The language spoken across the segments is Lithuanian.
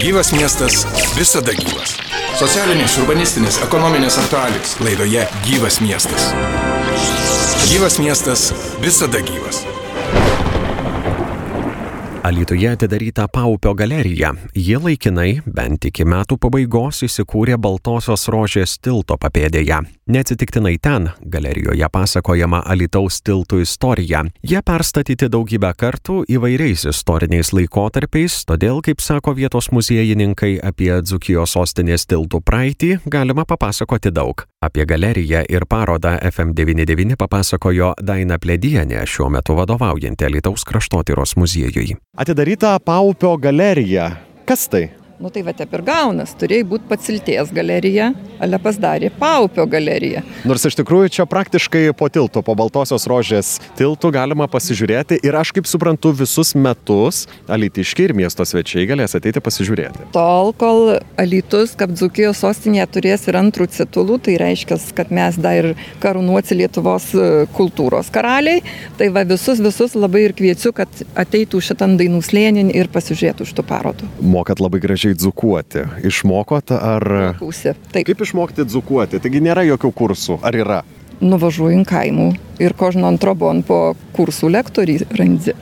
Gyvas miestas visada gyvas. Socialinės, urbanistinės, ekonominės aktualijos laidoje Gyvas miestas. Gyvas miestas visada gyvas. Alytuje atidaryta Paupio galerija. Ji laikinai, bent iki metų pabaigos, įsikūrė Baltosios rožės tilto papėdėje. Neatsitiktinai ten galerijoje pasakojama Alitaus tiltų istorija. Jie perstatyti daugybę kartų įvairiais istoriniais laikotarpiais, todėl, kaip sako vietos muziejininkai, apie Dzukijos sostinės tiltų praeitį galima papasakoti daug. Apie galeriją ir parodą FM99 papasakojo Daina Pledienė, šiuo metu vadovaujanti Alitaus kraštotyros muziejui. Atidaryta Paupio galerija. Kas tai? Nu tai va taip ir gaunas, turėjai būti Pacilties galerija, ale pasdarė Paupio galerija. Nors iš tikrųjų čia praktiškai po tiltu, po Baltosios rožės tiltu galima pasižiūrėti ir aš kaip suprantu visus metus Alytiškiai ir miesto svečiai galės ateiti pasižiūrėti. Tol, kol Alytus, kaip Dzukijos sostinėje, turės ir antrų titulų, tai reiškia, kad mes dar ir karūnuoti Lietuvos e, kultūros karaliai, tai va visus, visus labai ir kviečiu, kad ateitų šitam dainų slėnin ir pasižiūrėtų šitų parodų. Mokat labai gražiai dzukuoti. Išmokot ar... Mokausi. Taip. Kaip išmokti dzukuoti? Taigi nėra jokių kursų, ar yra? Nuvažiuoju į kaimų ir kožno antrobon po kursų lektorį randi.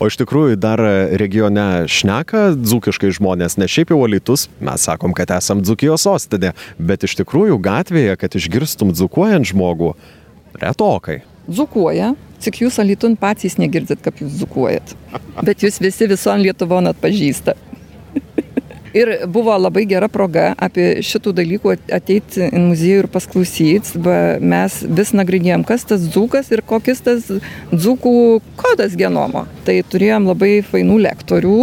O iš tikrųjų dar regione šneka dzukiškai žmonės, ne šiaip jau alytus, mes sakom, kad esam dzukijos sostinė, bet iš tikrųjų gatvėje, kad išgirstum dzukuojant žmogų, retokai. Dzukuoja, tik jūs alytun patys negirdit, kaip jūs dzukuojat. Bet jūs visi visom Lietuvon atpažįsta. Ir buvo labai gera proga apie šitų dalykų ateiti į muziejų ir pasklausyti. Mes vis nagrinėjom, kas tas dzūkas ir kokis tas dzūkų kodas genomo. Tai turėjom labai fainų lektorių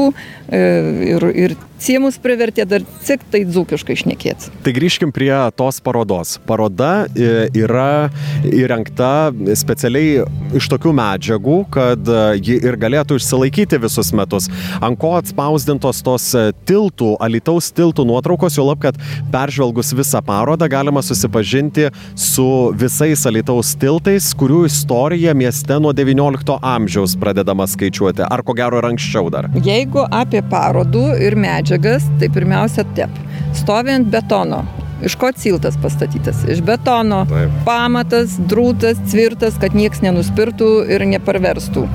ir, ir Siemus privertė dar tik tai dzūkiškai šnekėti. Tai grįžkim prie tos parodos. Paroda yra įrengta specialiai iš tokių medžiagų, kad ji ir galėtų išsilaikyti visus metus. Ant ko atspausdintos tos tiltų, alitaus tiltų nuotraukos, jau lab, kad peržvelgus visą parodą galima susipažinti su visais alitaus tiltais, kurių istorija mieste nuo XIX amžiaus pradedama skaičiuoti. Ar ko gero ir anksčiau dar? Jeigu apie parodų ir medžiagas, tai pirmiausia tep. Stovi ant betono. Iš ko ciltas pastatytas? Iš betono. Taip. Pamatas, drūtas, tvirtas, kad nieks nenuspirtų ir neparverstų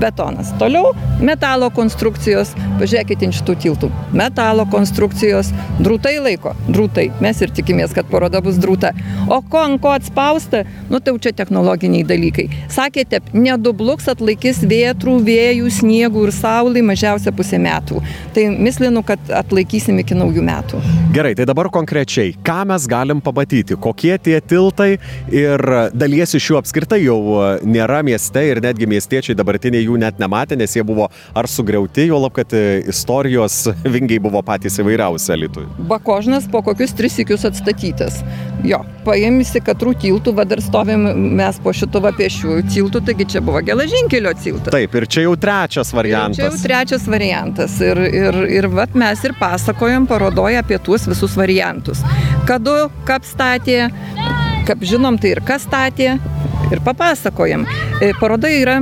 betonas. Toliau metalo konstrukcijos, pažiūrėkite ant šitų tiltų. Metalo konstrukcijos, drūtai laiko, drūtai. Mes ir tikimės, kad paroda bus drūta. O ko ant ko atspausta, nu tai jau čia technologiniai dalykai. Sakėte, nedubluks atlaikys vėtrų, vėjų, sniegų ir saulį mažiausia pusę metų. Tai mislinu, kad atlaikysim iki naujų metų. Gerai, tai dabar konkrečiai, ką mes galim pamatyti, kokie tie tiltai ir dalies iš jų apskritai jau nėra mieste ir netgi miestiečiai dabartiniai jų net nematė, nes jie buvo ar sugriauti, jo lab, kad istorijos vingiai buvo patys įvairiausi Lietuvai. Bakožnas po kokius tris įkius atstatytas. Jo, paėmėsi katrų tiltų, va dar stovim mes po šito va piešiųjų tiltų, taigi čia buvo geležinkelio tiltas. Taip, ir čia jau trečias variantas. Ir čia jau trečias variantas. Ir, ir, ir va mes ir pasakojom parodoje apie tuos visus variantus. Kadu, kaip statė, kaip žinom, tai ir kas statė, ir papasakojam. Paroda yra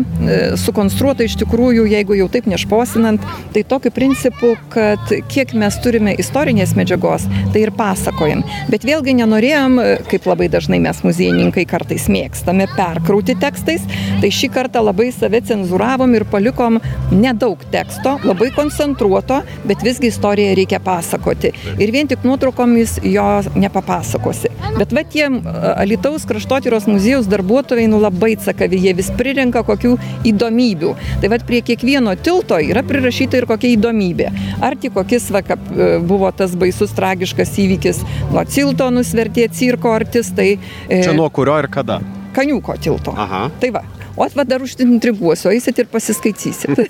sukonstruota iš tikrųjų, jeigu jau taip nešposinant, tai tokiu principu, kad kiek mes turime istorinės medžiagos, tai ir pasakojam. Bet vėlgi nenorėjom, kaip labai dažnai mes muziejininkai kartais mėgstame, perkrauti tekstais, tai šį kartą labai save cenzūravom ir palikom nedaug teksto, labai koncentruoto, bet visgi istoriją reikia pasakoti. Ir vien tik nuotraukomis jo nepapasakosi. Bet va tie Alitaus kraštotyros muziejaus darbuotojai nu labai cakavi, jie vis prirenka kokių įdomybių. Tai vad prie kiekvieno tilto yra prirašyta ir kokia įdomybė. Ar tik kokis, va, kaip buvo tas baisus tragiškas įvykis, nuo tilto nusvertė cirko artistai. Čia nuo kurio ir kada? Kaniuko tilto. Aha. Tai va, o va dar užintriguosiu, eisit ir pasiskaitysit.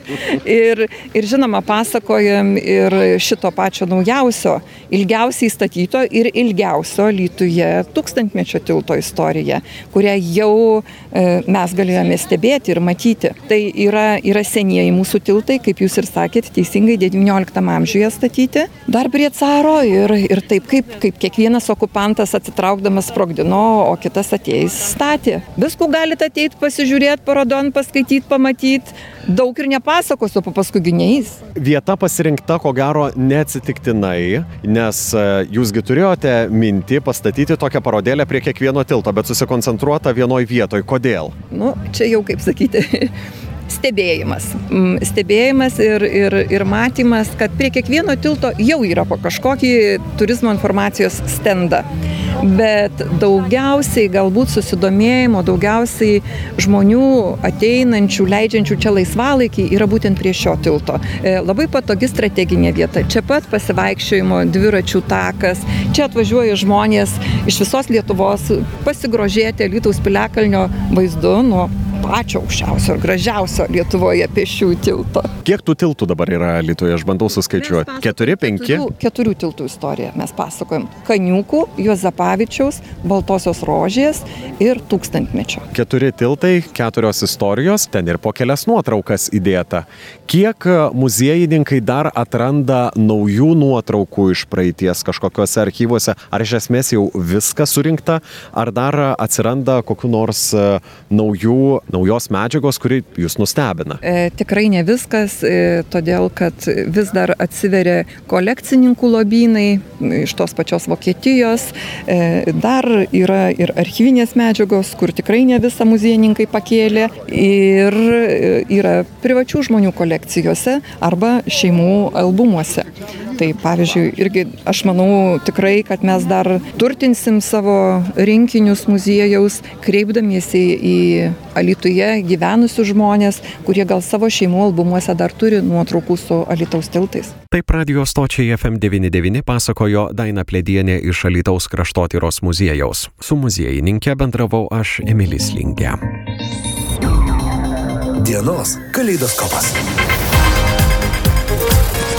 ir, ir žinoma, pasakojam ir šito pačio naujausio, ilgiausiai statyto ir ilgiausio Lytuje tūkstantmečio tilto istoriją, kurią jau e, mes galėjome stebėti ir matyti. Tai yra, yra senieji mūsų tiltai, kaip jūs ir sakėt, teisingai XIX amžiuje statyti, dar prie caro ir, ir taip kaip, kaip kiekvienas okupantas atsitraukdamas sprogdino, o kitas ateis statė. Viskų galite ateiti pas pasižiūrėti parodon, paskaityti, pamatyti. Daug ir nepasakosiu, o paskui giniais. Vieta pasirinkta, ko gero, neatsitiktinai, nes e, jūsgi turėjote mintį pastatyti tokią parodėlę prie kiekvieno tilto, bet susikoncentruota vienoje vietoje. Kodėl? Nu, čia jau kaip sakyti. stebėjimas. Mm, stebėjimas ir, ir, ir matymas, kad prie kiekvieno tilto jau yra po kažkokį turizmo informacijos stendą. Bet daugiausiai galbūt susidomėjimo, daugiausiai žmonių ateinančių, leidžiančių čia laisvalaikį yra būtent prie šio tilto. E, labai patogi strateginė vieta. Čia pat pasivaikščiojimo dviračių takas. Čia atvažiuoja žmonės iš visos Lietuvos pasigrožėti Lietuvos piliakalnio vaizdu nuo pačio aukščiausio ir gražiausio Lietuvoje pešių tilto. Kiek tų tiltų dabar yra Lietuvoje, aš bandau suskaičiuoti. Keturi, penki? Keturių, keturių tiltų istoriją mes pasakojam. Kaniukų, Juozapavičiaus, Baltosios rožės ir tūkstantmečio. Keturi tiltai, keturios istorijos, ten ir po kelias nuotraukas įdėta. Kiek muziejininkai dar atranda naujų nuotraukų iš praeities kažkokiuose archyvuose? Ar iš esmės jau viskas surinkta, ar dar atsiranda kokiu nors e, naujų naujos medžiagos, kuri jūs nustebina? E, tikrai ne viskas, e, todėl kad vis dar atsiveria kolekcininkų lobynai iš tos pačios Vokietijos, e, dar yra ir archyvinės medžiagos, kur tikrai ne visą muziejininkai pakėlė ir e, yra privačių žmonių kolekcijose arba šeimų albumuose. Tai pavyzdžiui, irgi aš manau tikrai, kad mes dar turtinsim savo rinkinius muziejaus, kreipdamiesi į Alituje gyvenusius žmonės, kurie gal savo šeimų albumuose dar turi nuotraukų su Alitaus tiltais. Taip radio stočiai FM99 pasakojo Daina Pledienė iš Alitaus kraštotyros muziejaus. Su muziejininkė bendravau aš Emilis Lingė. Dienos kaleidoskopas.